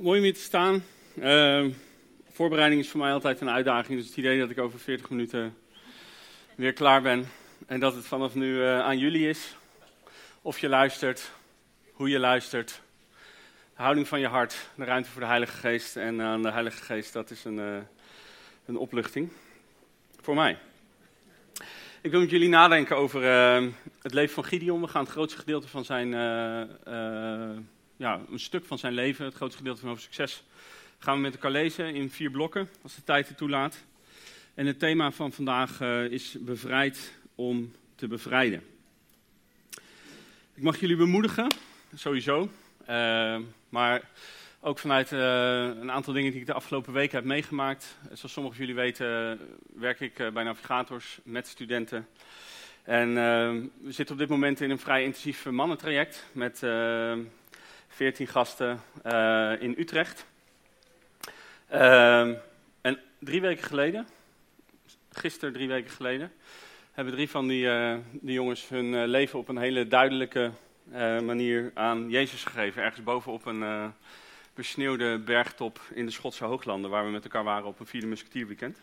Mooi om hier te staan. Uh, voorbereiding is voor mij altijd een uitdaging. Dus het idee dat ik over 40 minuten weer klaar ben. En dat het vanaf nu uh, aan jullie is. Of je luistert, hoe je luistert. De houding van je hart, de ruimte voor de Heilige Geest. En aan de Heilige Geest, dat is een, uh, een opluchting. Voor mij. Ik wil met jullie nadenken over uh, het leven van Gideon. We gaan het grootste gedeelte van zijn ja, een stuk van zijn leven, het grootste gedeelte van over succes, gaan we met elkaar lezen in vier blokken, als de tijd het toelaat. En het thema van vandaag uh, is bevrijd om te bevrijden. Ik mag jullie bemoedigen, sowieso. Uh, maar ook vanuit uh, een aantal dingen die ik de afgelopen weken heb meegemaakt. Zoals sommigen jullie weten, werk ik bij Navigators met studenten. En we zitten op dit moment in een vrij intensief mannentraject met 14 gasten uh, in Utrecht. Uh, en drie weken geleden, gisteren drie weken geleden, hebben drie van die, die jongens hun uh, leven op een hele duidelijke manier aan Jezus gegeven. Ergens boven op een besneeuwde bergtop in de Schotse Hooglanden, waar we met elkaar waren op een vierde musketierweekend.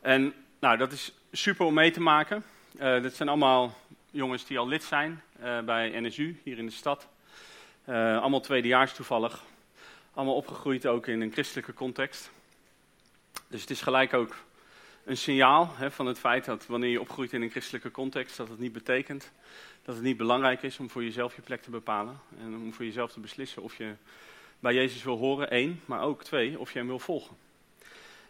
En nou, dat is super om mee te maken. dit zijn allemaal jongens die al lid zijn bij NSU hier in de stad. Uh, allemaal tweedejaars toevallig. Allemaal opgegroeid ook in een christelijke context. Dus het is gelijk ook een signaal hè, van het feit dat wanneer je opgroeit in een christelijke context, dat het niet betekent dat het niet belangrijk is om voor jezelf je plek te bepalen. En om voor jezelf te beslissen of je bij Jezus wil horen, één, maar ook twee, of je hem wil volgen.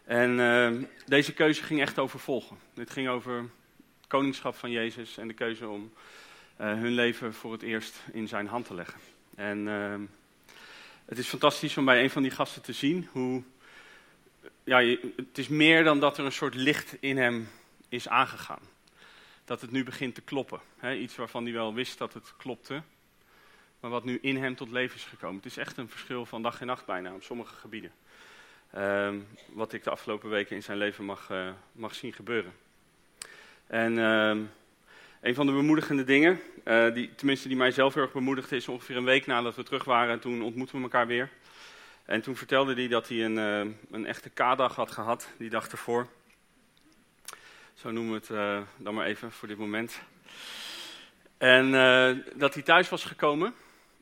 En uh, deze keuze ging echt over volgen. Dit ging over het koningschap van Jezus en de keuze om uh, hun leven voor het eerst in zijn hand te leggen. En uh, het is fantastisch om bij een van die gasten te zien hoe. Ja, het is meer dan dat er een soort licht in hem is aangegaan. Dat het nu begint te kloppen. Iets waarvan hij wel wist dat het klopte, maar wat nu in hem tot leven is gekomen. Het is echt een verschil van dag en nacht bijna op sommige gebieden. Uh, wat ik de afgelopen weken in zijn leven mag, uh, mag zien gebeuren. En uh, een van de bemoedigende dingen, uh, die, tenminste die mij zelf heel erg bemoedigde, is ongeveer een week nadat we terug waren. Toen ontmoetten we elkaar weer. En toen vertelde hij dat hij een, uh, een echte K-dag had gehad, die dag ervoor. Zo noemen we het uh, dan maar even voor dit moment. En dat hij thuis was gekomen.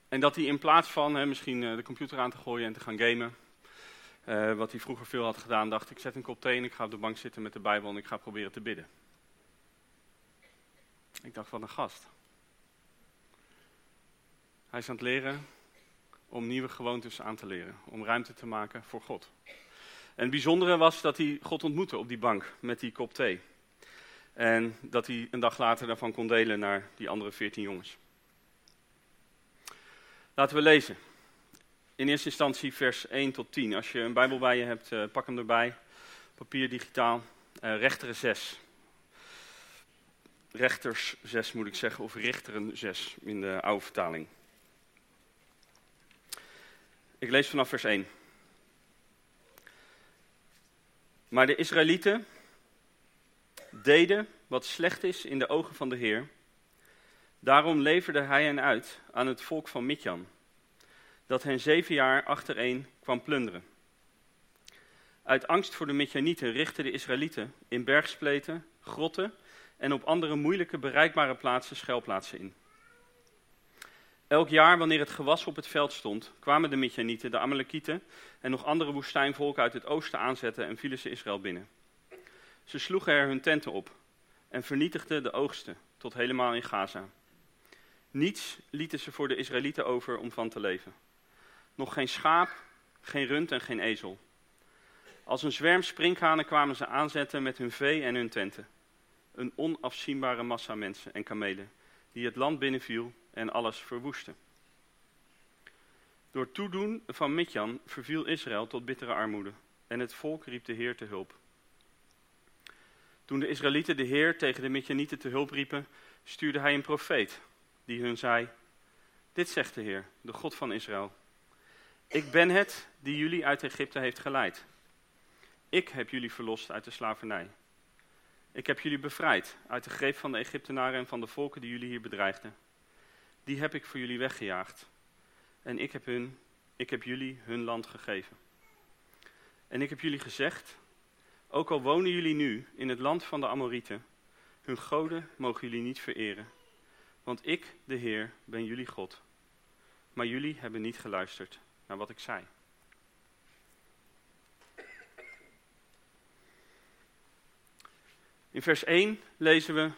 En dat hij in plaats van misschien de computer aan te gooien en te gaan gamen, wat hij vroeger veel had gedaan, dacht ik zet een kop thee en ik ga op de bank zitten met de Bijbel en ik ga proberen te bidden. Ik dacht, wat een gast. Hij is aan het leren om nieuwe gewoontes aan te leren, om ruimte te maken voor God. En het bijzondere was dat hij God ontmoette op die bank met die kop thee. En dat hij een dag later daarvan kon delen naar die andere veertien jongens. Laten we lezen. In eerste instantie vers 1 tot 10. Als je een Bijbel bij je hebt, uh, pak hem erbij. Papier, digitaal. Uh, rechtere 6 rechters 6 moet ik zeggen, of richteren 6 in de oude vertaling. Ik lees vanaf vers 1. Maar de Israëlieten deden wat slecht is in de ogen van de Heer. Daarom leverde hij hen uit aan het volk van Midjan, dat hen zeven jaar achtereen kwam plunderen. Uit angst voor de Midjanieten richtten de Israëlieten in bergspleten, grotten en op andere moeilijke bereikbare plaatsen schuilplaatsen in. Elk jaar wanneer het gewas op het veld stond, kwamen de Midjanieten, de Amalekieten en nog andere woestijnvolken uit het oosten aanzetten en vielen ze Israël binnen. Ze sloegen er hun tenten op en vernietigden de oogsten tot helemaal in Gaza. Niets lieten ze voor de Israëlieten over om van te leven. Nog geen schaap, geen rund en geen ezel. Als een zwerm sprinkhanen kwamen ze aanzetten met hun vee en hun tenten een onafzienbare massa mensen en kamelen, die het land binnenviel en alles verwoestte. Door toedoen van Midjan verviel Israël tot bittere armoede en het volk riep de Heer te hulp. Toen de Israëlieten de Heer tegen de Midjanieten te hulp riepen, stuurde hij een profeet die hun zei, dit zegt de Heer, de God van Israël. Ik ben het die jullie uit Egypte heeft geleid. Ik heb jullie verlost uit de slavernij. Ik heb jullie bevrijd uit de greep van de Egyptenaren en van de volken die jullie hier bedreigden. Die heb ik voor jullie weggejaagd. En ik heb hun ik heb jullie hun land gegeven. En ik heb jullie gezegd, ook al wonen jullie nu in het land van de Amorieten, hun goden mogen jullie niet vereren. Want ik, de Heer, ben jullie God. Maar jullie hebben niet geluisterd naar wat ik zei. In vers 1 lezen we,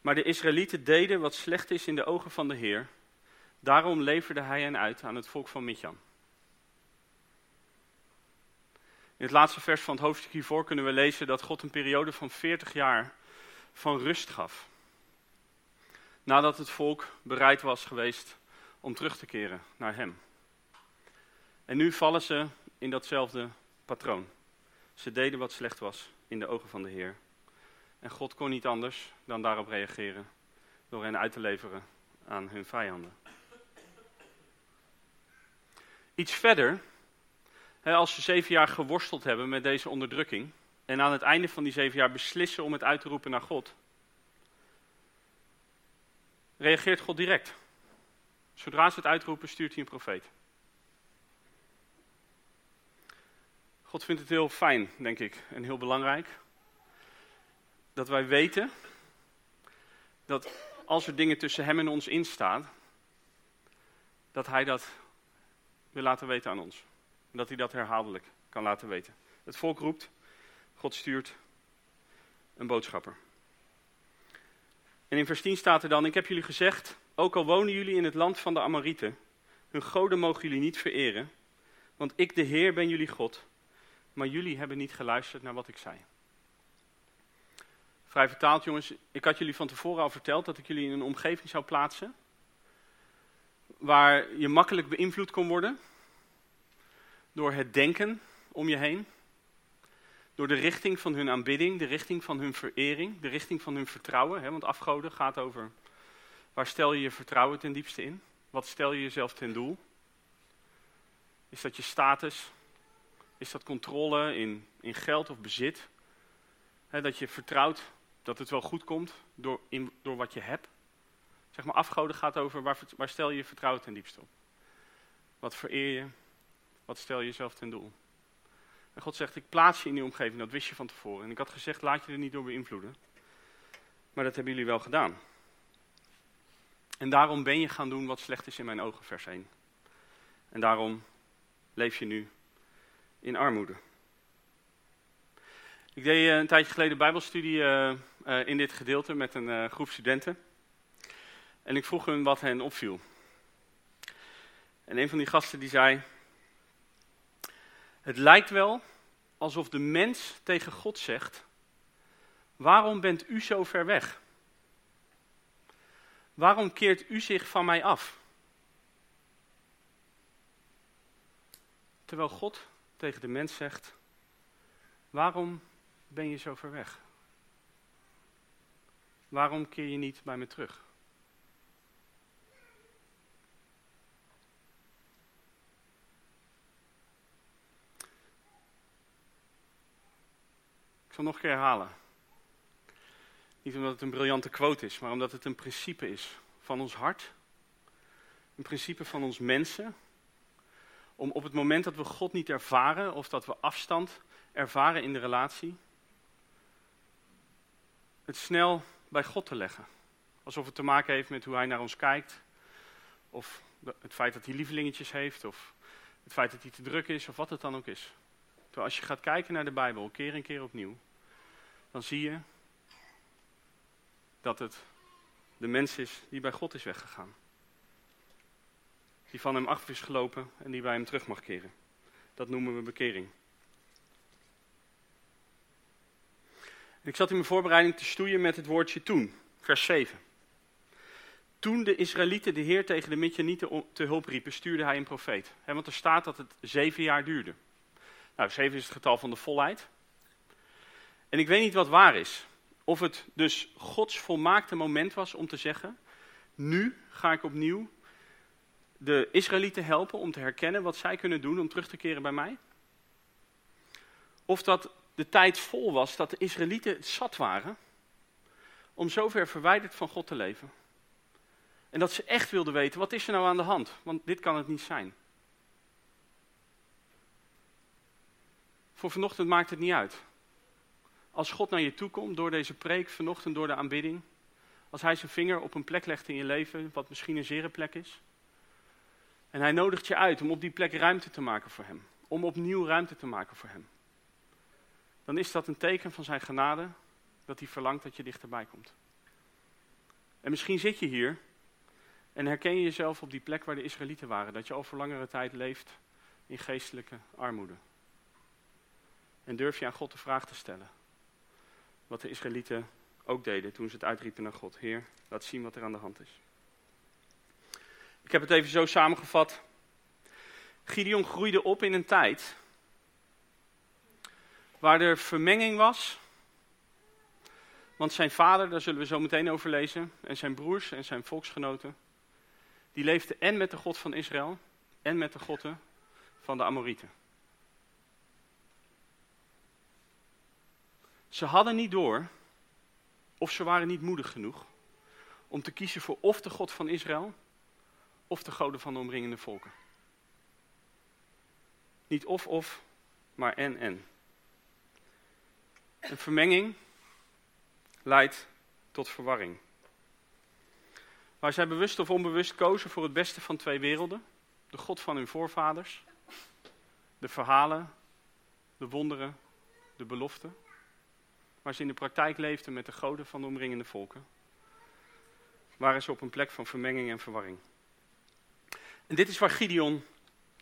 maar de Israëlieten deden wat slecht is in de ogen van de Heer. Daarom leverde hij hen uit aan het volk van Midjan. In het laatste vers van het hoofdstuk hiervoor kunnen we lezen dat God een periode van 40 jaar van rust gaf. Nadat het volk bereid was geweest om terug te keren naar Hem. En nu vallen ze in datzelfde patroon. Ze deden wat slecht was in de ogen van de Heer. En God kon niet anders dan daarop reageren door hen uit te leveren aan hun vijanden. Iets verder, als ze zeven jaar geworsteld hebben met deze onderdrukking en aan het einde van die zeven jaar beslissen om het uit te roepen naar God, reageert God direct. Zodra ze het uitroepen, stuurt hij een profeet. God vindt het heel fijn, denk ik, en heel belangrijk dat wij weten dat als er dingen tussen hem en ons instaan, dat hij dat wil laten weten aan ons. Dat hij dat herhaaldelijk kan laten weten. Het volk roept, God stuurt een boodschapper. En in vers 10 staat er dan, ik heb jullie gezegd, ook al wonen jullie in het land van de Amorieten, hun goden mogen jullie niet vereren, want ik de Heer ben jullie God, maar jullie hebben niet geluisterd naar wat ik zei. Vrij vertaald, jongens, ik had jullie van tevoren al verteld dat ik jullie in een omgeving zou plaatsen. Waar je makkelijk beïnvloed kon worden. Door het denken om je heen. Door de richting van hun aanbidding, de richting van hun verering, de richting van hun vertrouwen. Hè, want afgoden gaat over waar stel je je vertrouwen ten diepste in? Wat stel je jezelf ten doel? Is dat je status? Is dat controle in, in geld of bezit? dat je vertrouwt dat het wel goed komt door, in, door wat je hebt. Zeg maar, afgoden gaat over waar, waar stel je je vertrouwen ten diepste op. Wat vereer je? Wat stel je jezelf ten doel? En God zegt, ik plaats je in die omgeving, dat wist je van tevoren. En ik had gezegd, laat je er niet door beïnvloeden. Maar dat hebben jullie wel gedaan. En daarom ben je gaan doen wat slecht is in mijn ogen, vers 1. En daarom leef je nu in armoede. Ik deed eh, een tijdje geleden bijbelstudie uh, uh, in dit gedeelte met een groep studenten. En ik vroeg hun wat hen opviel. En een van die gasten die zei, het lijkt wel alsof de mens tegen God zegt, waarom bent u zo ver weg? Waarom keert u zich van mij af? Terwijl God tegen de mens zegt, waarom ben je zo ver weg? Waarom keer je niet bij me terug? Ik zal nog een keer herhalen. Niet omdat het een briljante quote is, maar omdat het een principe is van ons hart. Een principe van ons mensen. Om op het moment dat we God niet ervaren of dat we afstand ervaren in de relatie, het snel bij God te leggen. Alsof het te maken heeft met hoe hij naar ons kijkt. Of het feit dat hij lievelingetjes heeft. Of het feit dat hij te druk is. Of wat het dan ook is. Terwijl als je gaat kijken naar de Bijbel, keer en keer opnieuw. Dan zie je dat het de mens is die bij God is weggegaan. Die van hem af is gelopen en die bij hem terug mag keren. Dat noemen we bekering. Ik zat in mijn voorbereiding te stoeien met het woordje toen, vers 7. Toen de Israëlieten de Heer tegen de Midjanieten te hulp riepen, stuurde hij een profeet. want er staat dat het zeven jaar duurde. Nou, zeven is het getal van de volheid. En ik weet niet wat waar is. Of het dus Gods volmaakte moment was om te zeggen, nu ga ik opnieuw de Israëlieten helpen om te herkennen wat zij kunnen doen om terug te keren bij mij. Of dat de tijd vol was dat de Israëlieten zat waren om zover verwijderd van God te leven. En dat ze echt wilden weten, wat is er nou aan de hand? Want dit kan het niet zijn. Voor vanochtend maakt het niet uit. Als God naar je toe komt door deze preek, vanochtend door de aanbidding. Als hij zijn vinger op een plek legt in je leven, wat misschien een zere plek is. En hij nodigt je uit om op die plek ruimte te maken voor hem. Om opnieuw ruimte te maken voor hem dan is dat een teken van zijn genade dat hij verlangt dat je dichterbij komt. En misschien zit je hier en herken je jezelf op die plek waar de Israëlieten waren, dat je al voor langere tijd leeft in geestelijke armoede. En durf je aan God de vraag te stellen. Wat de Israëlieten ook deden toen ze het uitriepen naar God. Heer, laat zien wat er aan de hand is. Ik heb het even zo samengevat. Gideon groeide op in een tijd waar er vermenging was. Want zijn vader, daar zullen we zo meteen over lezen, en zijn broers en zijn volksgenoten, die leefden en met de God van Israël en met de godden van de Amorieten. Ze hadden niet door, of ze waren niet moedig genoeg, om te kiezen voor of de God van Israël, of de goden van de omringende volken. Niet of of, maar en en. Een vermenging leidt tot verwarring. Waar zij bewust of onbewust kozen voor het beste van twee werelden, de God van hun voorvaders, de verhalen, de wonderen, de beloften, waar ze in de praktijk leefden met de goden van de omringende volken, waren ze op een plek van vermenging en verwarring. En dit is waar Gideon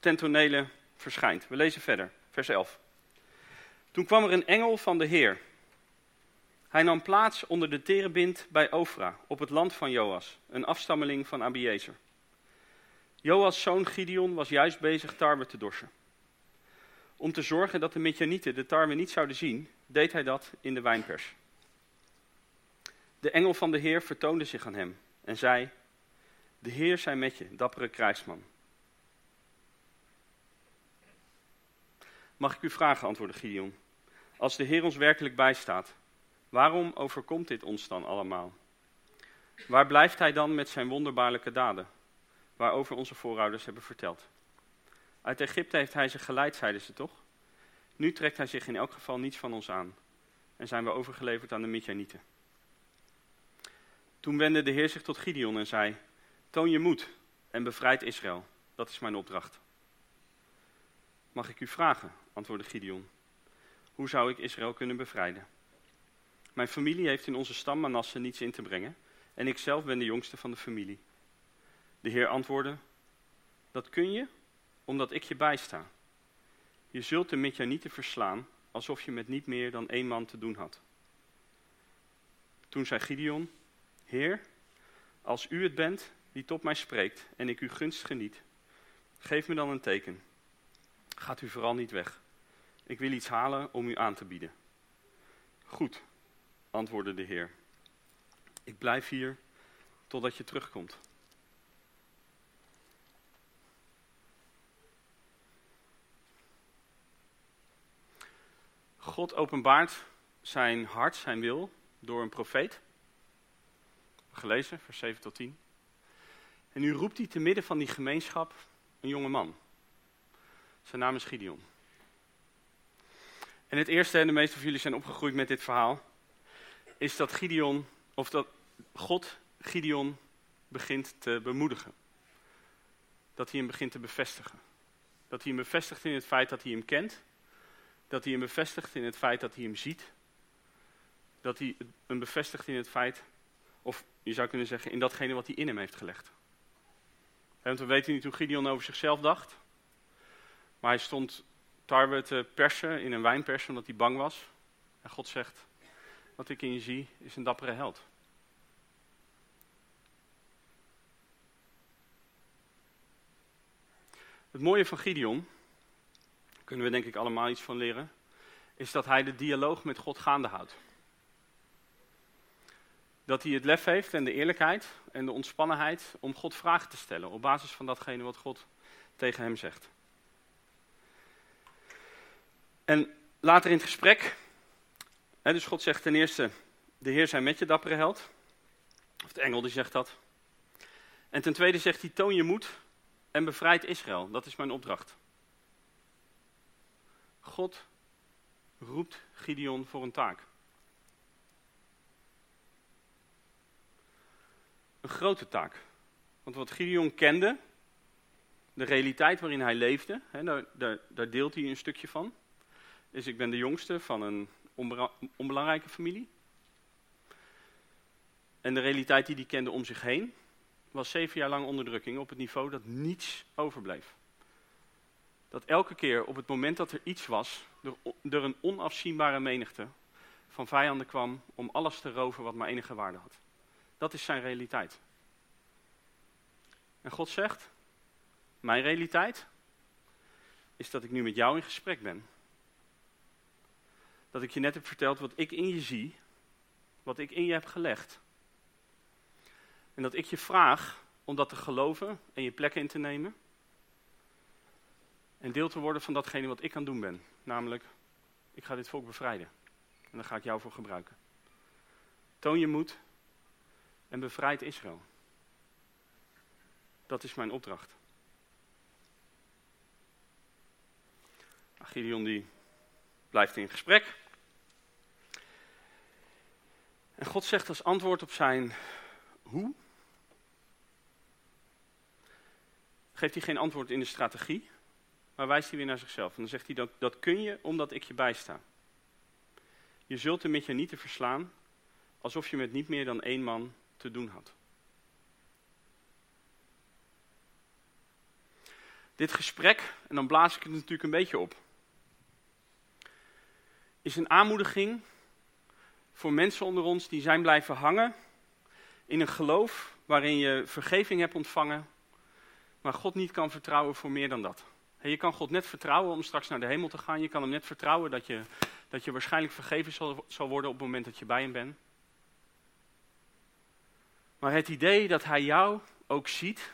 ten tonele verschijnt. We lezen verder, vers 11. Toen kwam er een engel van de Heer. Hij nam plaats onder de terebint bij Ofra, op het land van Joas, een afstammeling van Abiezer. Joas' zoon Gideon was juist bezig tarwe te dorsen. Om te zorgen dat de Midjanieten de tarwe niet zouden zien, deed hij dat in de wijnpers. De engel van de Heer vertoonde zich aan hem en zei: De Heer zij met je, dappere krijgsman. Mag ik u vragen, antwoordde Gideon. Als de Heer ons werkelijk bijstaat, waarom overkomt dit ons dan allemaal? Waar blijft hij dan met zijn wonderbaarlijke daden, waarover onze voorouders hebben verteld? Uit Egypte heeft hij ze geleid, zeiden ze toch? Nu trekt hij zich in elk geval niets van ons aan en zijn we overgeleverd aan de Midjanieten. Toen wendde de Heer zich tot Gideon en zei: Toon je moed en bevrijd Israël. Dat is mijn opdracht. Mag ik u vragen, antwoordde Gideon. Hoe zou ik Israël kunnen bevrijden? Mijn familie heeft in onze stam Manasse niets in te brengen en ik zelf ben de jongste van de familie. De Heer antwoordde: Dat kun je omdat ik je bijsta. Je zult de Midjanieten verslaan alsof je met niet meer dan één man te doen had. Toen zei Gideon: Heer, als u het bent die tot mij spreekt en ik uw gunst geniet, geef me dan een teken. Gaat u vooral niet weg. Ik wil iets halen om u aan te bieden. Goed, antwoordde de Heer. Ik blijf hier totdat je terugkomt. God openbaart zijn hart, zijn wil, door een profeet. Gelezen, vers 7 tot 10. En nu roept hij te midden van die gemeenschap een jonge man. Zijn naam is Gideon. En het eerste, en de meeste van jullie zijn opgegroeid met dit verhaal, is dat Gideon, of dat God Gideon begint te bemoedigen. Dat hij hem begint te bevestigen. Dat hij hem bevestigt in het feit dat hij hem kent. Dat hij hem bevestigt in het feit dat hij hem ziet. Dat hij hem bevestigt in het feit, of je zou kunnen zeggen, in datgene wat hij in hem heeft gelegd. Want we weten niet hoe Gideon over zichzelf dacht. Maar hij stond tarwe te persen in een wijnpers omdat hij bang was. En God zegt, wat ik in je zie is een dappere held. Het mooie van Gideon, kunnen we denk ik allemaal iets van leren, is dat hij de dialoog met God gaande houdt. Dat hij het lef heeft en de eerlijkheid en de ontspannenheid om God vragen te stellen op basis van datgene wat God tegen hem zegt. En later in het gesprek, hè, dus God zegt ten eerste, de Heer zijn met je dappere held. Of de engel die zegt dat. En ten tweede zegt hij, toon je moed en bevrijd Israël. Dat is mijn opdracht. God roept Gideon voor een taak. Een grote taak. Want wat Gideon kende, de realiteit waarin hij leefde, hè, daar, daar, daar, deelt hij een stukje van. Is ik ben de jongste van een onbelangrijke familie. En de realiteit die hij kende om zich heen, was zeven jaar lang onderdrukking op het niveau dat niets overbleef. Dat elke keer op het moment dat er iets was, er een onafzienbare menigte van vijanden kwam om alles te roven wat maar enige waarde had. Dat is zijn realiteit. En God zegt, mijn realiteit is dat ik nu met jou in gesprek ben. Dat ik je net heb verteld wat ik in je zie, wat ik in je heb gelegd. En dat ik je vraag om dat te geloven en je plek in te nemen. En deel te worden van datgene wat ik aan het doen ben. Namelijk, ik ga dit volk bevrijden. En daar ga ik jou voor gebruiken. Toon je moed en bevrijd Israël. Dat is mijn opdracht. Gideon die blijft in gesprek. En God zegt als antwoord op zijn hoe, geeft hij geen antwoord in de strategie, maar wijst hij weer naar zichzelf. En dan zegt hij, dat, dat kun je omdat ik je bijsta. Je zult er met je niet te verslaan, alsof je met niet meer dan één man te doen had. Dit gesprek, en dan blaas ik het natuurlijk een beetje op, is een aanmoediging voor mensen onder ons die zijn blijven hangen in een geloof waarin je vergeving hebt ontvangen, maar God niet kan vertrouwen voor meer dan dat. je kan God net vertrouwen om straks naar de hemel te gaan. Je kan hem net vertrouwen dat je, dat je waarschijnlijk vergeven zal, zal worden op het moment dat je bij hem bent. Maar het idee dat hij jou ook ziet,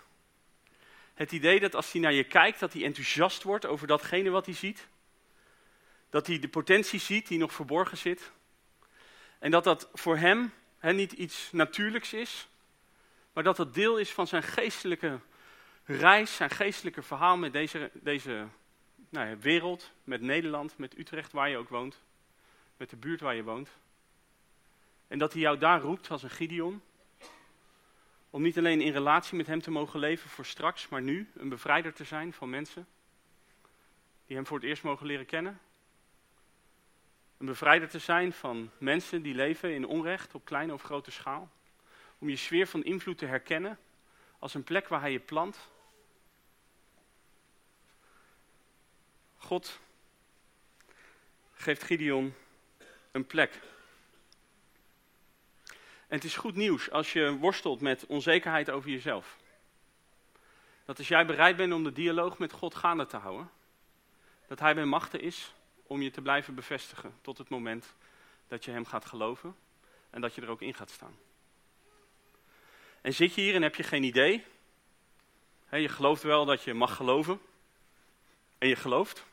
het idee dat als hij naar je kijkt, dat hij enthousiast wordt over datgene wat hij ziet, dat hij de potentie ziet die nog verborgen zit. En dat dat voor hem niet iets natuurlijks is, maar dat dat deel is van zijn geestelijke reis, zijn geestelijke verhaal met deze, deze nou ja, wereld, met Nederland, met Utrecht waar je ook woont, met de buurt waar je woont. En dat hij jou daar roept als een Gideon, om niet alleen in relatie met hem te mogen leven voor straks, maar nu een bevrijder te zijn van mensen die hem voor het eerst mogen leren kennen. Een bevrijder te zijn van mensen die leven in onrecht op kleine of grote schaal. Om je sfeer van invloed te herkennen als een plek waar hij je plant. God geeft Gideon een plek. En het is goed nieuws als je worstelt met onzekerheid over jezelf. Dat als jij bereid bent om de dialoog met God gaande te houden, dat Hij bij machten is om je te blijven bevestigen tot het moment dat je Hem gaat geloven en dat je er ook in gaat staan. En zit je hier en heb je geen idee? je gelooft wel dat je mag geloven. En je gelooft.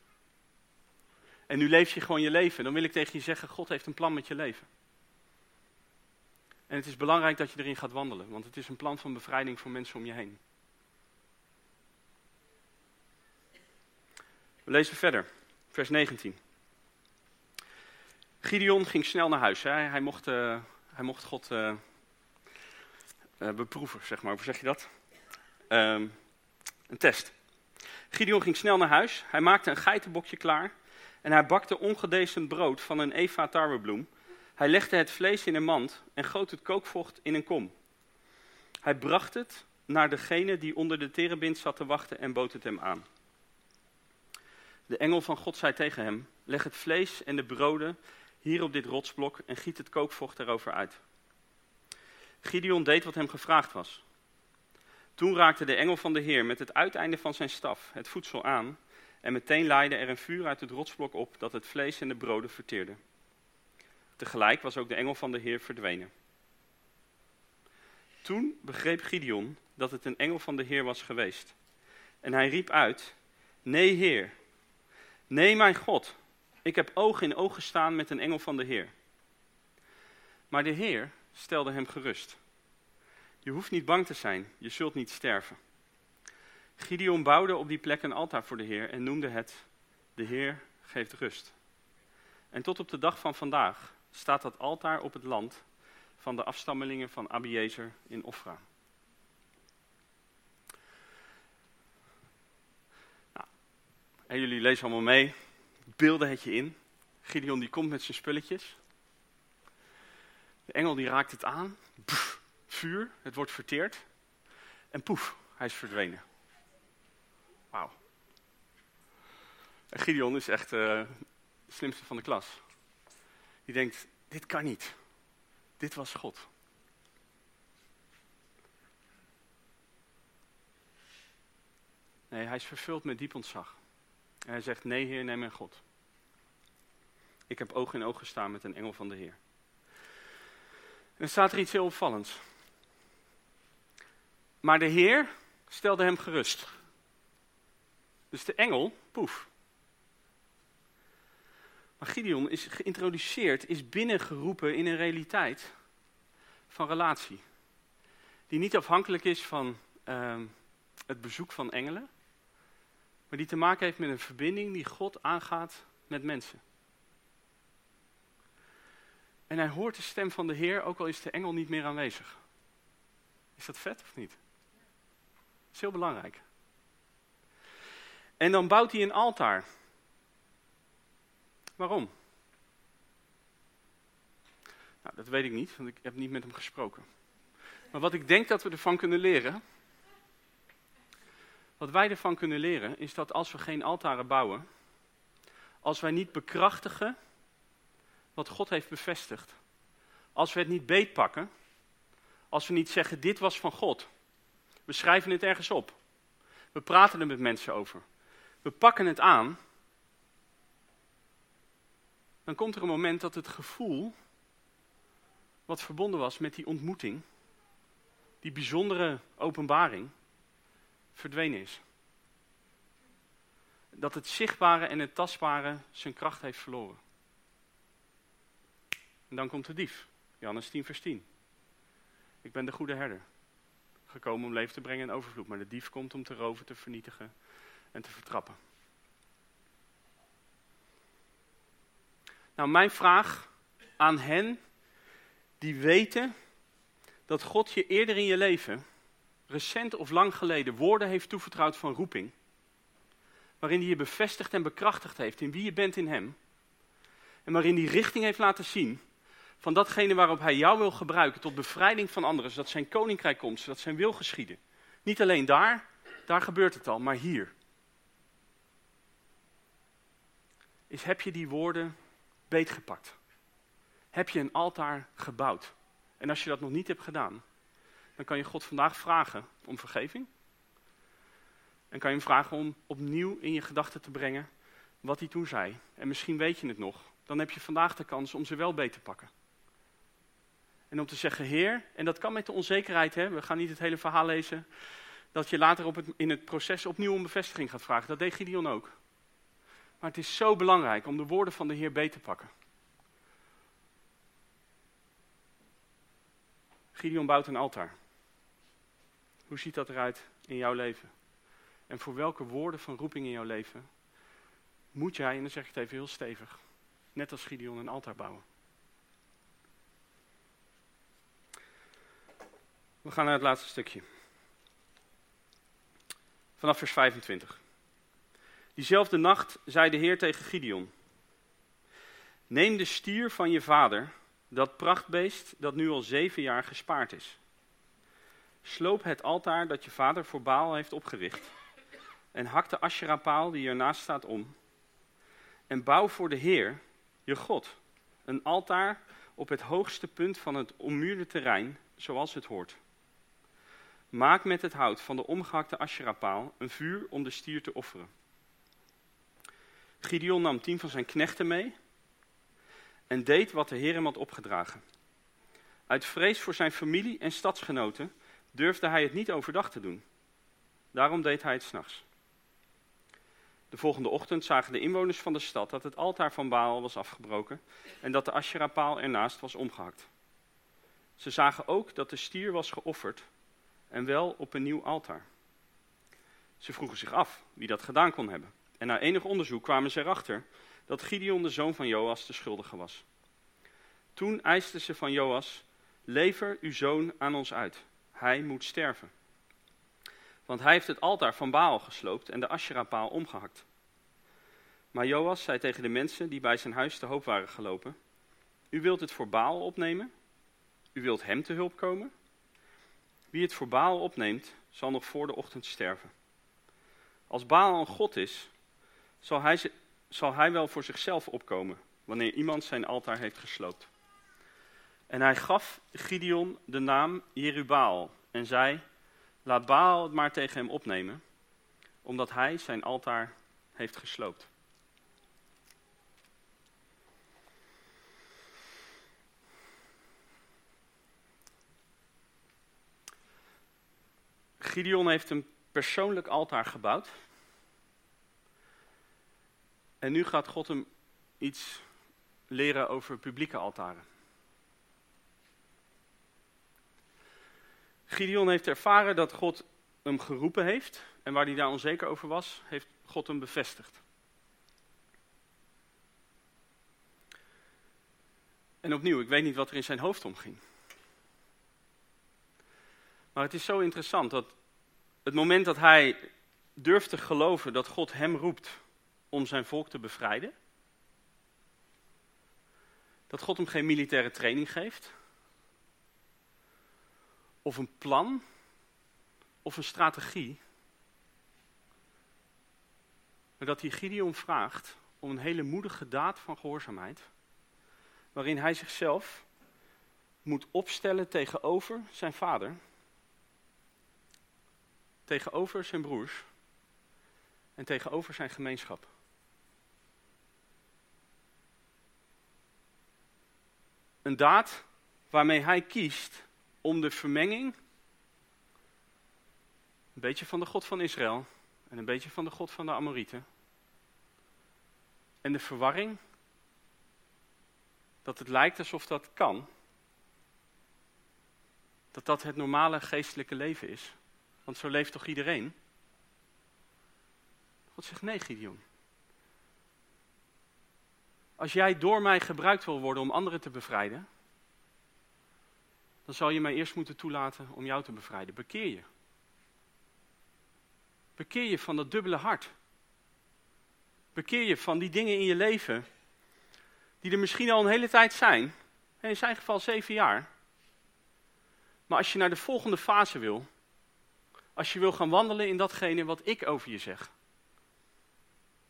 En nu leef je gewoon je leven. Dan wil ik tegen je zeggen, God heeft een plan met je leven. En het is belangrijk dat je erin gaat wandelen, want het is een plan van bevrijding voor mensen om je heen. We lezen verder, vers 19. Gideon ging snel naar huis. Hij, mocht, uh, hij mocht God uh, uh, beproeven, zeg maar. Hoe zeg je dat? Um, een test. Gideon ging snel naar huis. Hij maakte een geitenbokje klaar. En hij bakte ongedecent brood van een eva tarwebloem. Hij legde het vlees in een mand en goot het kookvocht in een kom. Hij bracht het naar degene die onder de terebind zat te wachten en bood het hem aan. De engel van God zei tegen hem: Leg het vlees en de broden hier op dit rotsblok en giet het kookvocht erover uit. Gideon deed wat hem gevraagd was. Toen raakte de engel van de Heer met het uiteinde van zijn staf het voedsel aan en meteen laaide er een vuur uit het rotsblok op dat het vlees en de broden verteerde. Tegelijk was ook de engel van de Heer verdwenen. Toen begreep Gideon dat het een engel van de Heer was geweest. En hij riep uit: Nee, Heer. Nee, mijn God. Ik heb oog in oog gestaan met een engel van de Heer. Maar de Heer stelde hem gerust. Je hoeft niet bang te zijn, je zult niet sterven. Gideon bouwde op die plek een altaar voor de Heer en noemde het: De Heer geeft rust. En tot op de dag van vandaag staat dat altaar op het land van de afstammelingen van Abiezer in Ofra. Nou, en jullie lezen allemaal mee, beelden het je in. Gideon die komt met zijn spulletjes. De engel die raakt het aan. vuur, het wordt verteerd. En poef, hij is verdwenen. Wauw. Gideon is echt uh, de slimste van de klas. Die denkt, dit kan niet. Dit was God. Nee, hij is vervuld met diep ontzag. En hij zegt, nee Heer, nee mijn God. Ik heb oog in oog gestaan met een engel van de Heer. En er staat er iets heel opvallends. Maar de Heer stelde hem gerust. Dus de engel, poef. Maar Gideon is geïntroduceerd, is binnengeroepen in een realiteit van relatie. Die niet afhankelijk is van uh, het bezoek van engelen, maar die te maken heeft met een verbinding die God aangaat met mensen. En hij hoort de stem van de Heer, ook al is de engel niet meer aanwezig. Is dat vet of niet? Dat is heel belangrijk. En dan bouwt hij een altaar. Waarom? Nou, dat weet ik niet, want ik heb niet met hem gesproken. Maar wat ik denk dat we ervan kunnen leren. Wat wij ervan kunnen leren is dat als we geen altaren bouwen. Als wij niet bekrachtigen wat God heeft bevestigd. Als we het niet beetpakken. Als we niet zeggen: dit was van God. We schrijven het ergens op. We praten er met mensen over. We pakken het aan dan komt er een moment dat het gevoel, wat verbonden was met die ontmoeting, die bijzondere openbaring, verdwenen is. Dat het zichtbare en het tastbare zijn kracht heeft verloren. En dan komt de dief, Johannes 10, vers 10. Ik ben de goede herder, gekomen om leven te brengen in overvloed, maar de dief komt om te roven, te vernietigen en te vertrappen. Nou, mijn vraag aan hen die weten dat God je eerder in je leven, recent of lang geleden, woorden heeft toevertrouwd van roeping. Waarin hij je bevestigd en bekrachtigd heeft in wie je bent in hem. En waarin hij richting heeft laten zien van datgene waarop hij jou wil gebruiken tot bevrijding van anderen. Zodat zijn koninkrijk komt, zodat zijn wil geschieden. Niet alleen daar, daar gebeurt het al, maar hier. Is heb je die woorden beetgepakt? Heb je een altaar gebouwd? En als je dat nog niet hebt gedaan, dan kan je God vandaag vragen om vergeving. En kan je hem vragen om opnieuw in je gedachten te brengen wat hij toen zei. En misschien weet je het nog. Dan heb je vandaag de kans om ze wel beet te pakken. En om te zeggen, Heer, en dat kan met de onzekerheid, hè, we gaan niet het hele verhaal lezen, dat je later op het, in het proces opnieuw om bevestiging gaat vragen. Dat deed Gideon ook. Maar het is zo belangrijk om de woorden van de Heer beet te pakken. Gideon bouwt een altaar. Hoe ziet dat eruit in jouw leven? En voor welke woorden van roeping in jouw leven moet jij, en dan zeg ik het even heel stevig, net als Gideon een altaar bouwen? We gaan naar het laatste stukje. Vanaf vers 25. Diezelfde nacht zei de Heer tegen Gideon: Neem de stier van je vader, dat prachtbeest dat nu al zeven jaar gespaard is. Sloop het altaar dat je vader voor Baal heeft opgericht. En hak de Asherah-paal die ernaast staat om. En bouw voor de Heer, je God, een altaar op het hoogste punt van het ommuurde terrein, zoals het hoort. Maak met het hout van de omgehakte Asherah-paal een vuur om de stier te offeren. Gideon nam tien van zijn knechten mee en deed wat de Heer hem had opgedragen. Uit vrees voor zijn familie en stadsgenoten durfde hij het niet overdag te doen. Daarom deed hij het s'nachts. De volgende ochtend zagen de inwoners van de stad dat het altaar van Baal was afgebroken en dat de Asherah-paal ernaast was omgehakt. Ze zagen ook dat de stier was geofferd en wel op een nieuw altaar. Ze vroegen zich af wie dat gedaan kon hebben. En na enig onderzoek kwamen ze erachter dat Gideon de zoon van Joas de schuldige was. Toen eisten ze van Joas, lever uw zoon aan ons uit. Hij moet sterven. Want hij heeft het altaar van Baal gesloopt en de Asherah-paal omgehakt. Maar Joas zei tegen de mensen die bij zijn huis te hoop waren gelopen, u wilt het voor Baal opnemen? U wilt hem te hulp komen? Wie het voor Baal opneemt, zal nog voor de ochtend sterven. Als Baal een god is, zal hij, zal hij wel voor zichzelf opkomen, wanneer iemand zijn altaar heeft gesloopt. En hij gaf Gideon de naam Jerubaal en zei, laat Baal het maar tegen hem opnemen, omdat hij zijn altaar heeft gesloopt. Gideon heeft een persoonlijk altaar gebouwd. En nu gaat God hem iets leren over publieke altaren. Gideon heeft ervaren dat God hem geroepen heeft. En waar hij daar onzeker over was, heeft God hem bevestigd. En opnieuw, ik weet niet wat er in zijn hoofd omging. Maar het is zo interessant dat het moment dat hij durft te geloven dat God hem roept om zijn volk te bevrijden, dat God hem geen militaire training geeft, of een plan, of een strategie, maar dat hij Gideon vraagt om een hele moedige daad van gehoorzaamheid, waarin hij zichzelf moet opstellen tegenover zijn vader tegenover zijn broers en tegenover zijn gemeenschap. Een daad waarmee hij kiest om de vermenging, een beetje van de God van Israël en een beetje van de God van de Amorieten, en de verwarring, dat het lijkt alsof dat kan, dat dat het normale geestelijke leven is. Want zo leeft toch iedereen? God zegt nee, Gideon. Als jij door mij gebruikt wil worden om anderen te bevrijden, dan zal je mij eerst moeten toelaten om jou te bevrijden. Bekeer je. Bekeer je van dat dubbele hart. Bekeer je van die dingen in je leven die er misschien al een hele tijd zijn. In zijn geval zeven jaar. Maar als je naar de volgende fase wil, als je wil gaan wandelen in datgene wat ik over je zeg.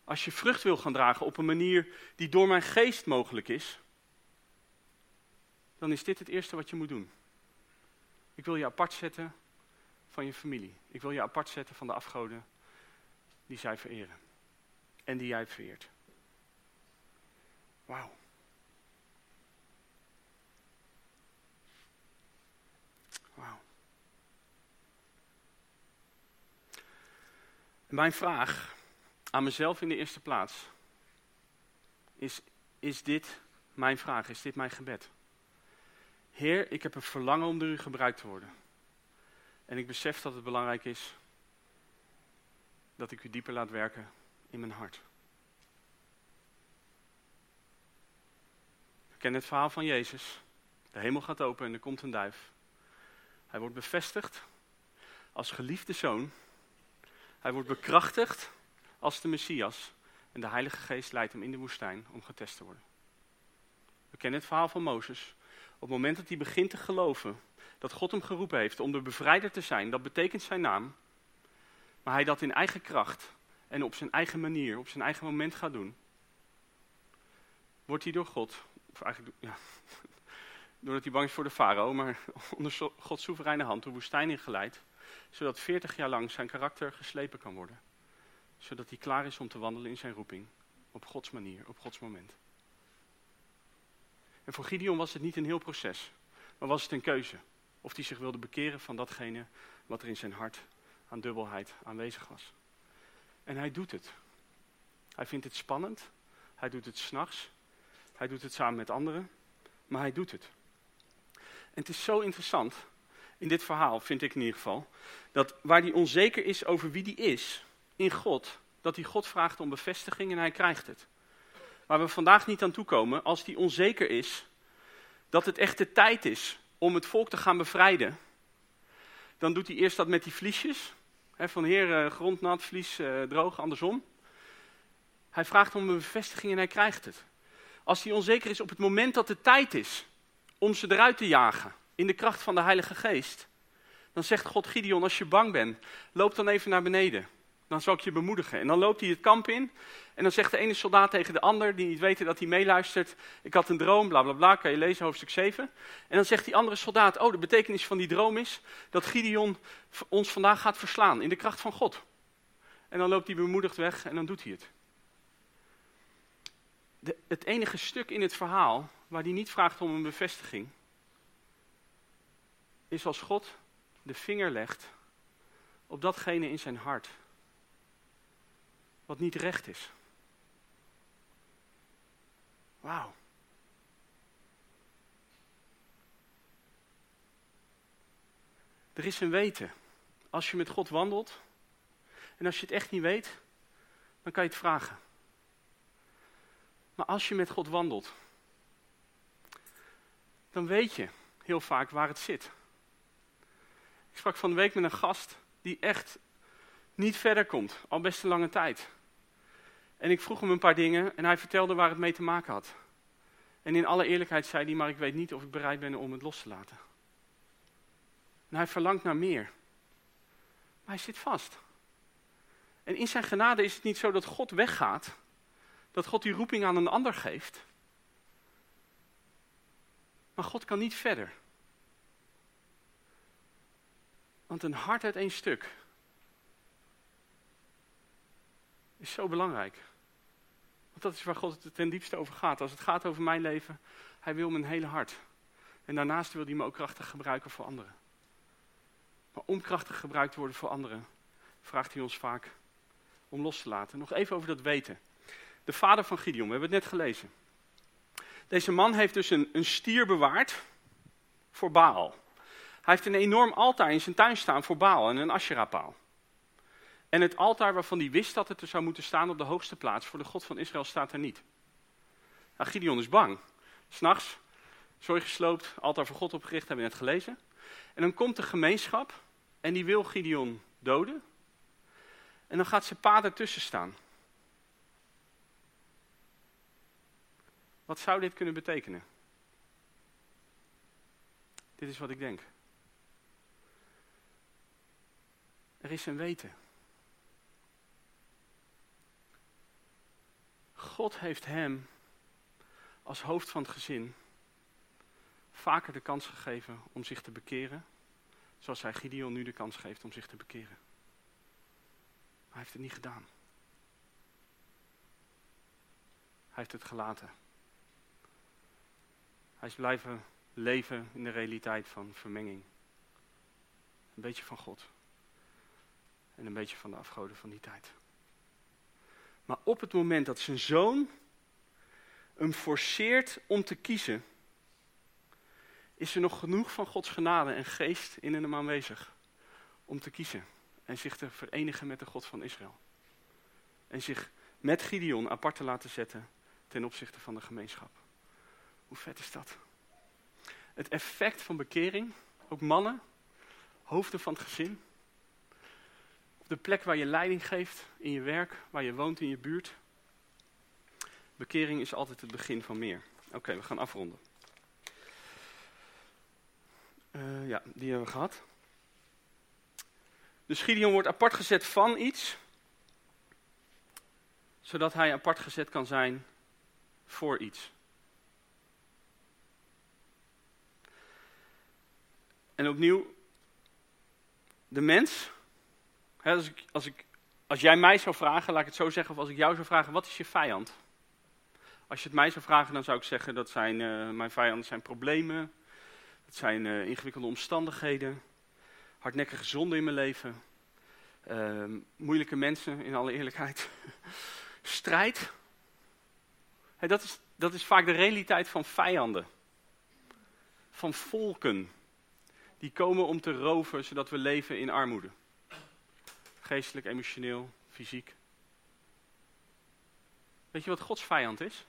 Als je vrucht wil gaan dragen op een manier die door mijn geest mogelijk is, dan is dit het eerste wat je moet doen. Ik wil je apart zetten van je familie. Ik wil je apart zetten van de afgoden die zij vereren. En die jij vereert. Wauw. Mijn vraag aan mezelf in de eerste plaats is, is dit mijn vraag, is dit mijn gebed? Heer, ik heb een verlangen om door u gebruikt te worden. En ik besef dat het belangrijk is dat ik u dieper laat werken in mijn hart. We kennen het verhaal van Jezus. De hemel gaat open en er komt een duif. Hij wordt bevestigd als geliefde zoon hij wordt bekrachtigd als de Messias en de Heilige Geest leidt hem in de woestijn om getest te worden. We kennen het verhaal van Mozes. Op het moment dat hij begint te geloven dat God hem geroepen heeft om de bevrijder te zijn, dat betekent zijn naam, maar hij dat in eigen kracht en op zijn eigen manier, op zijn eigen moment gaat doen, wordt hij door God, of eigenlijk, ja, doordat hij bang is voor de farao, maar onder Gods soevereine hand de woestijn ingeleid, zodat 40 jaar lang zijn karakter geslepen kan worden. Zodat hij klaar is om te wandelen in zijn roeping. Op Gods manier, op Gods moment. En voor Gideon was het niet een heel proces, maar was het een keuze. Of hij zich wilde bekeren van datgene wat er in zijn hart aan dubbelheid aanwezig was. En hij doet het. Hij vindt het spannend. Hij doet het s'nachts. Hij doet het samen met anderen. Maar hij doet het. En het is zo interessant in dit verhaal, vind ik in ieder geval, dat waar hij onzeker is over wie die is in God, dat hij God vraagt om bevestiging en hij krijgt het. waar we vandaag niet aan toekomen, als die onzeker is dat het echt de tijd is om het volk te gaan bevrijden, dan doet hij eerst dat met die vliesjes. Hè, van heer, uh, grond nat, vlies uh, droog, andersom. Hij vraagt om een bevestiging en hij krijgt het. Als hij onzeker is op het moment dat het tijd is om ze eruit te jagen, in de kracht van de Heilige Geest, dan zegt God Gideon, als je bang bent, loop dan even naar beneden. Dan zal ik je bemoedigen. En dan loopt hij het kamp in. En dan zegt de ene soldaat tegen de ander, die niet weten dat hij meeluistert. Ik had een droom, bla bla bla, kan je lezen, hoofdstuk 7. En dan zegt die andere soldaat, oh, de betekenis van die droom is dat Gideon ons vandaag gaat verslaan in de kracht van God. En dan loopt hij bemoedigd weg en dan doet hij het. De, het enige stuk in het verhaal waar hij niet vraagt om een bevestiging, is als God de vinger legt op datgene in zijn hart wat niet recht is. Wauw. Er is een weten. Als je met God wandelt en als je het echt niet weet, dan kan je het vragen. Maar als je met God wandelt, dan weet je heel vaak waar het zit. Ik sprak van de week met een gast die echt niet verder komt, al best een lange tijd. En ik vroeg hem een paar dingen en hij vertelde waar het mee te maken had. En in alle eerlijkheid zei hij, maar ik weet niet of ik bereid ben om het los te laten. En hij verlangt naar meer. Maar hij zit vast. En in zijn genade is het niet zo dat God weggaat, dat God die roeping aan een ander geeft. Maar God kan niet verder. Want een hart uit één stuk is zo belangrijk. Want dat is waar God het ten diepste over gaat. Als het gaat over mijn leven, hij wil mijn hele hart. En daarnaast wil hij me ook krachtig gebruiken voor anderen. Maar om krachtig gebruikt te worden voor anderen, vraagt hij ons vaak om los te laten. Nog even over dat weten. De vader van Gideon, we hebben het net gelezen. Deze man heeft dus een, een stier bewaard voor Baal. Hij heeft een enorm altaar in zijn tuin staan voor Baal en een Asherah-paal. En het altaar waarvan hij wist dat het er zou moeten staan op de hoogste plaats voor de God van Israël staat er niet. Nou, Gideon is bang. S'nachts, zorg gesloopt, altaar voor God opgericht, hebben we net gelezen. En dan komt de gemeenschap en die wil Gideon doden. En dan gaat zijn pa ertussen staan. Wat zou dit kunnen betekenen? Dit is wat ik denk. Er is een weten. God heeft hem als hoofd van het gezin vaker de kans gegeven om zich te bekeren, zoals hij Gideon nu de kans geeft om zich te bekeren. Maar hij heeft het niet gedaan. Hij heeft het gelaten. Hij is blijven leven in de realiteit van vermenging. Een beetje van God. En een beetje van de afgoden van die tijd. Maar op het moment dat zijn zoon hem forceert om te kiezen, is er nog genoeg van Gods genade en geest in hem aanwezig om te kiezen en zich te verenigen met de God van Israël. En zich met Gideon apart te laten zetten ten opzichte van de gemeenschap. Hoe vet is dat? Het effect van bekering, ook mannen, hoofden van het gezin, de plek waar je leiding geeft in je werk, waar je woont in je buurt. Bekering is altijd het begin van meer. Oké, we gaan afronden. Uh, ja, die hebben we gehad. Dus Gideon wordt apart gezet van iets, zodat hij apart gezet kan zijn voor iets. En opnieuw, de mens als, ik, als, ik, als jij mij zou vragen, laat ik het zo zeggen, of als ik jou zou vragen, wat is je vijand? Als je het mij zou vragen, dan zou ik zeggen dat zijn, uh, mijn vijanden zijn problemen, dat zijn uh, ingewikkelde omstandigheden, hardnekkige zonden in mijn leven, uh, moeilijke mensen in alle eerlijkheid, strijd. Dat, is, dat is vaak de realiteit van vijanden, van volken, die komen om te roven zodat we leven in armoede. Geestelijk, emotioneel, fysiek. Weet je wat Gods vijand is?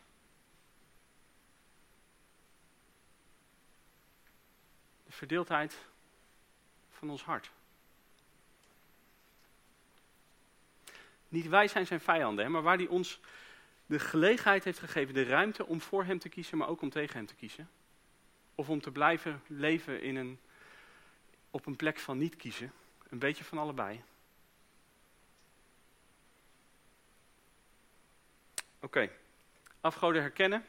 De verdeeldheid van ons hart. Niet wij zijn zijn vijanden, maar waar hij ons de gelegenheid heeft gegeven, de ruimte om voor hem te kiezen, maar ook om tegen hem te kiezen. Of om te blijven leven in een, op een plek van niet kiezen. Een beetje van allebei. Oké, afgoden herkennen.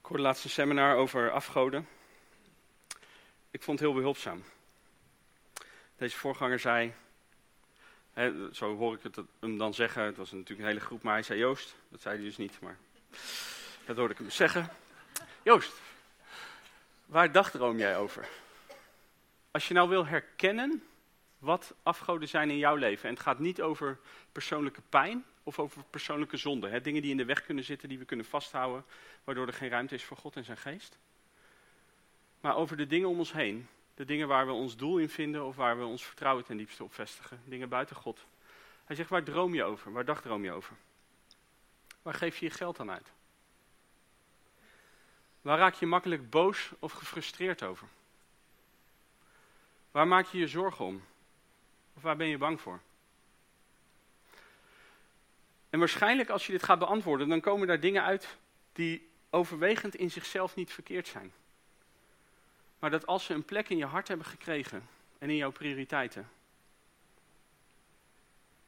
Ik hoorde laatst een seminar over afgoden. Ik vond het heel behulpzaam. Deze voorganger zei, hè, zo hoor ik het hem dan zeggen, het was natuurlijk een hele groep, maar hij zei Joost, dat zei hij dus niet, maar dat hoorde ik hem zeggen. Joost, waar dagdroom jij over? Als je nou wil herkennen wat afgoden zijn in jouw leven, en het gaat niet over persoonlijke pijn of over persoonlijke zonde, hè, dingen die in de weg kunnen zitten, die we kunnen vasthouden, waardoor er geen ruimte is voor God en zijn geest. Maar over de dingen om ons heen, de dingen waar we ons doel in vinden of waar we ons vertrouwen ten diepste op vestigen, dingen buiten God. Hij zegt, waar droom je over? Waar dagdroom je over? Waar geef je je geld aan uit? Waar raak je makkelijk boos of gefrustreerd over? Waar maak je je zorgen om? Of waar ben je bang voor? En waarschijnlijk als je dit gaat beantwoorden, dan komen daar dingen uit die overwegend in zichzelf niet verkeerd zijn. Maar dat als ze een plek in je hart hebben gekregen en in jouw prioriteiten,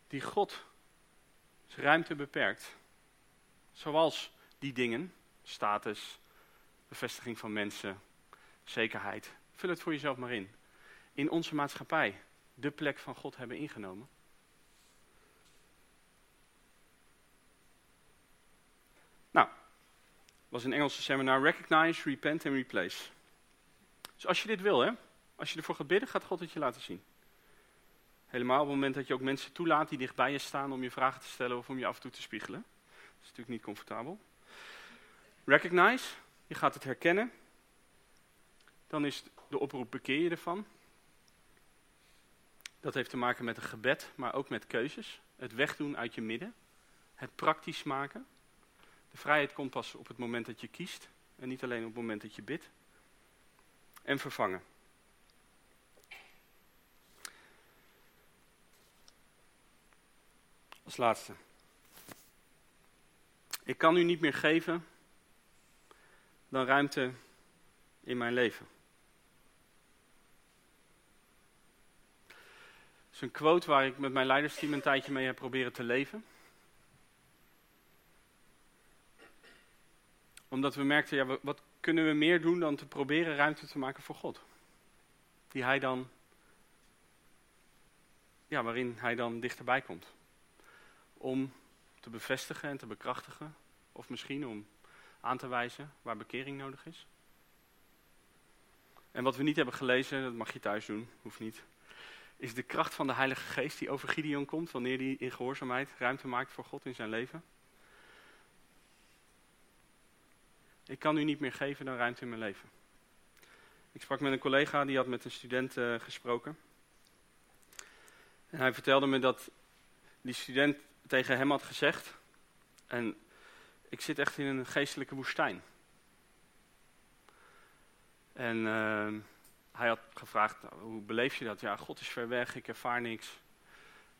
die God zijn ruimte beperkt, zoals die dingen, status, bevestiging van mensen, zekerheid, vul het voor jezelf maar in, in onze maatschappij de plek van God hebben ingenomen. Was een Engelse seminar Recognize, Repent and Replace. Dus als je dit wil, hè, als je ervoor gaat bidden, gaat God het je laten zien. Helemaal op het moment dat je ook mensen toelaat die dichtbij je staan om je vragen te stellen of om je af en toe te spiegelen. Dat is natuurlijk niet comfortabel. Recognize, je gaat het herkennen. Dan is de oproep bekeer je ervan. Dat heeft te maken met een gebed, maar ook met keuzes. Het wegdoen uit je midden. Het praktisch maken. Vrijheid komt pas op het moment dat je kiest en niet alleen op het moment dat je bidt. En vervangen. Als laatste. Ik kan u niet meer geven dan ruimte in mijn leven. Het is een quote waar ik met mijn leidersteam een tijdje mee heb proberen te leven. Omdat we merkten, ja, wat kunnen we meer doen dan te proberen ruimte te maken voor God? Die hij dan, ja, waarin hij dan dichterbij komt. Om te bevestigen en te bekrachtigen, of misschien om aan te wijzen waar bekering nodig is. En wat we niet hebben gelezen, dat mag je thuis doen, hoeft niet, is de kracht van de Heilige Geest die over Gideon komt wanneer hij in gehoorzaamheid ruimte maakt voor God in zijn leven. Ik kan u niet meer geven dan ruimte in mijn leven. Ik sprak met een collega die had met een student uh, gesproken. En hij vertelde me dat die student tegen hem had gezegd. En ik zit echt in een geestelijke woestijn. En uh, hij had gevraagd, nou, hoe beleef je dat? Ja, God is ver weg, ik ervaar niks.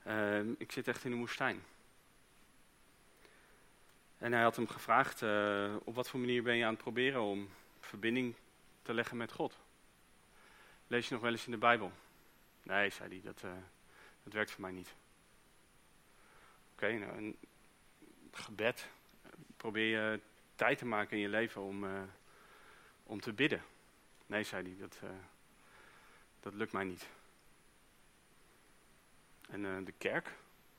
Uh, ik zit echt in een woestijn. En hij had hem gevraagd, uh, op wat voor manier ben je aan het proberen om verbinding te leggen met God? Lees je nog wel eens in de Bijbel? Nee, zei hij, dat, uh, dat werkt voor mij niet. Oké, nou, een gebed. Probeer je tijd te maken in je leven om, uh, om te bidden. Nee, zei hij, dat, dat lukt mij niet. En de kerk,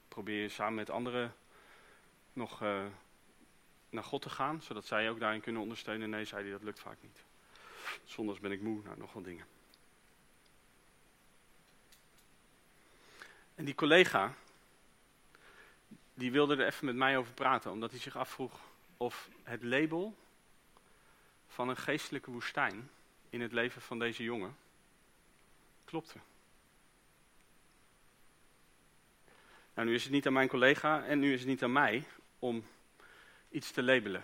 probeer je samen met anderen nog naar God te gaan, zodat zij ook daarin kunnen ondersteunen. Nee, zei hij, dat lukt vaak niet. Zondags ben ik moe, nou, nog wel dingen. En die collega, die wilde er even met mij over praten, omdat hij zich afvroeg of het label van een geestelijke woestijn in het leven van deze jongen klopte. Nou, nu is het niet aan mijn collega en nu is het niet aan mij om iets te labelen.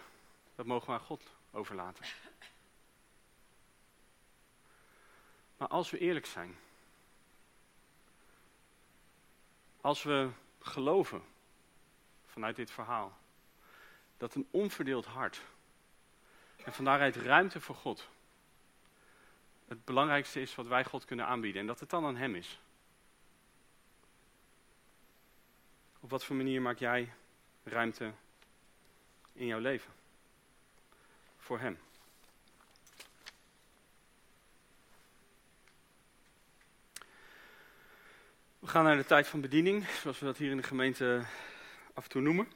Dat mogen we aan God overlaten. Maar als we eerlijk zijn, als we geloven vanuit dit verhaal, dat een onverdeeld hart en van daaruit ruimte voor God het belangrijkste is wat wij God kunnen aanbieden en dat het dan aan Hem is. Op wat voor manier maak jij ruimte in jouw leven voor Hem? We gaan naar de tijd van bediening, zoals we dat hier in de gemeente af en toe noemen.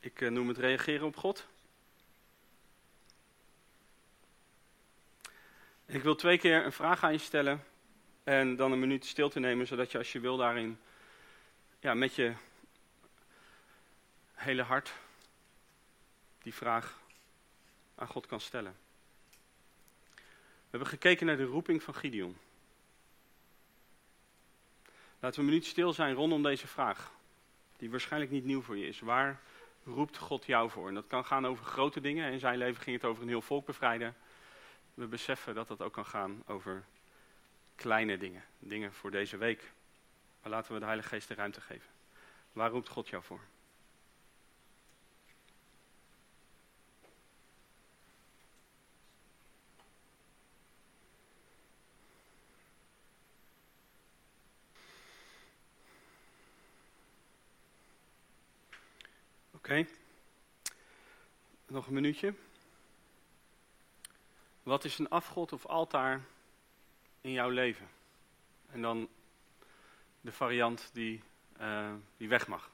Ik uh, noem het reageren op God. Ik wil twee keer een vraag aan je stellen en dan een minuut stil te nemen, zodat je als je wil daarin ja, met je hele hart die vraag aan God kan stellen. We hebben gekeken naar de roeping van Gideon. Laten we een minuut stil zijn rondom deze vraag, die waarschijnlijk niet nieuw voor je is. Waar roept God jou voor? En dat kan gaan over grote dingen. In zijn leven ging het over een heel volk bevrijden. We beseffen dat dat ook kan gaan over kleine dingen, dingen voor deze week. Maar laten we de Heilige Geest de ruimte geven. Waar roept God jou voor? Oké. Nog een minuutje. Wat is een afgod of altaar in jouw leven? En dan de variant die, uh, die weg mag.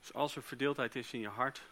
Dus als er verdeeldheid is in je hart,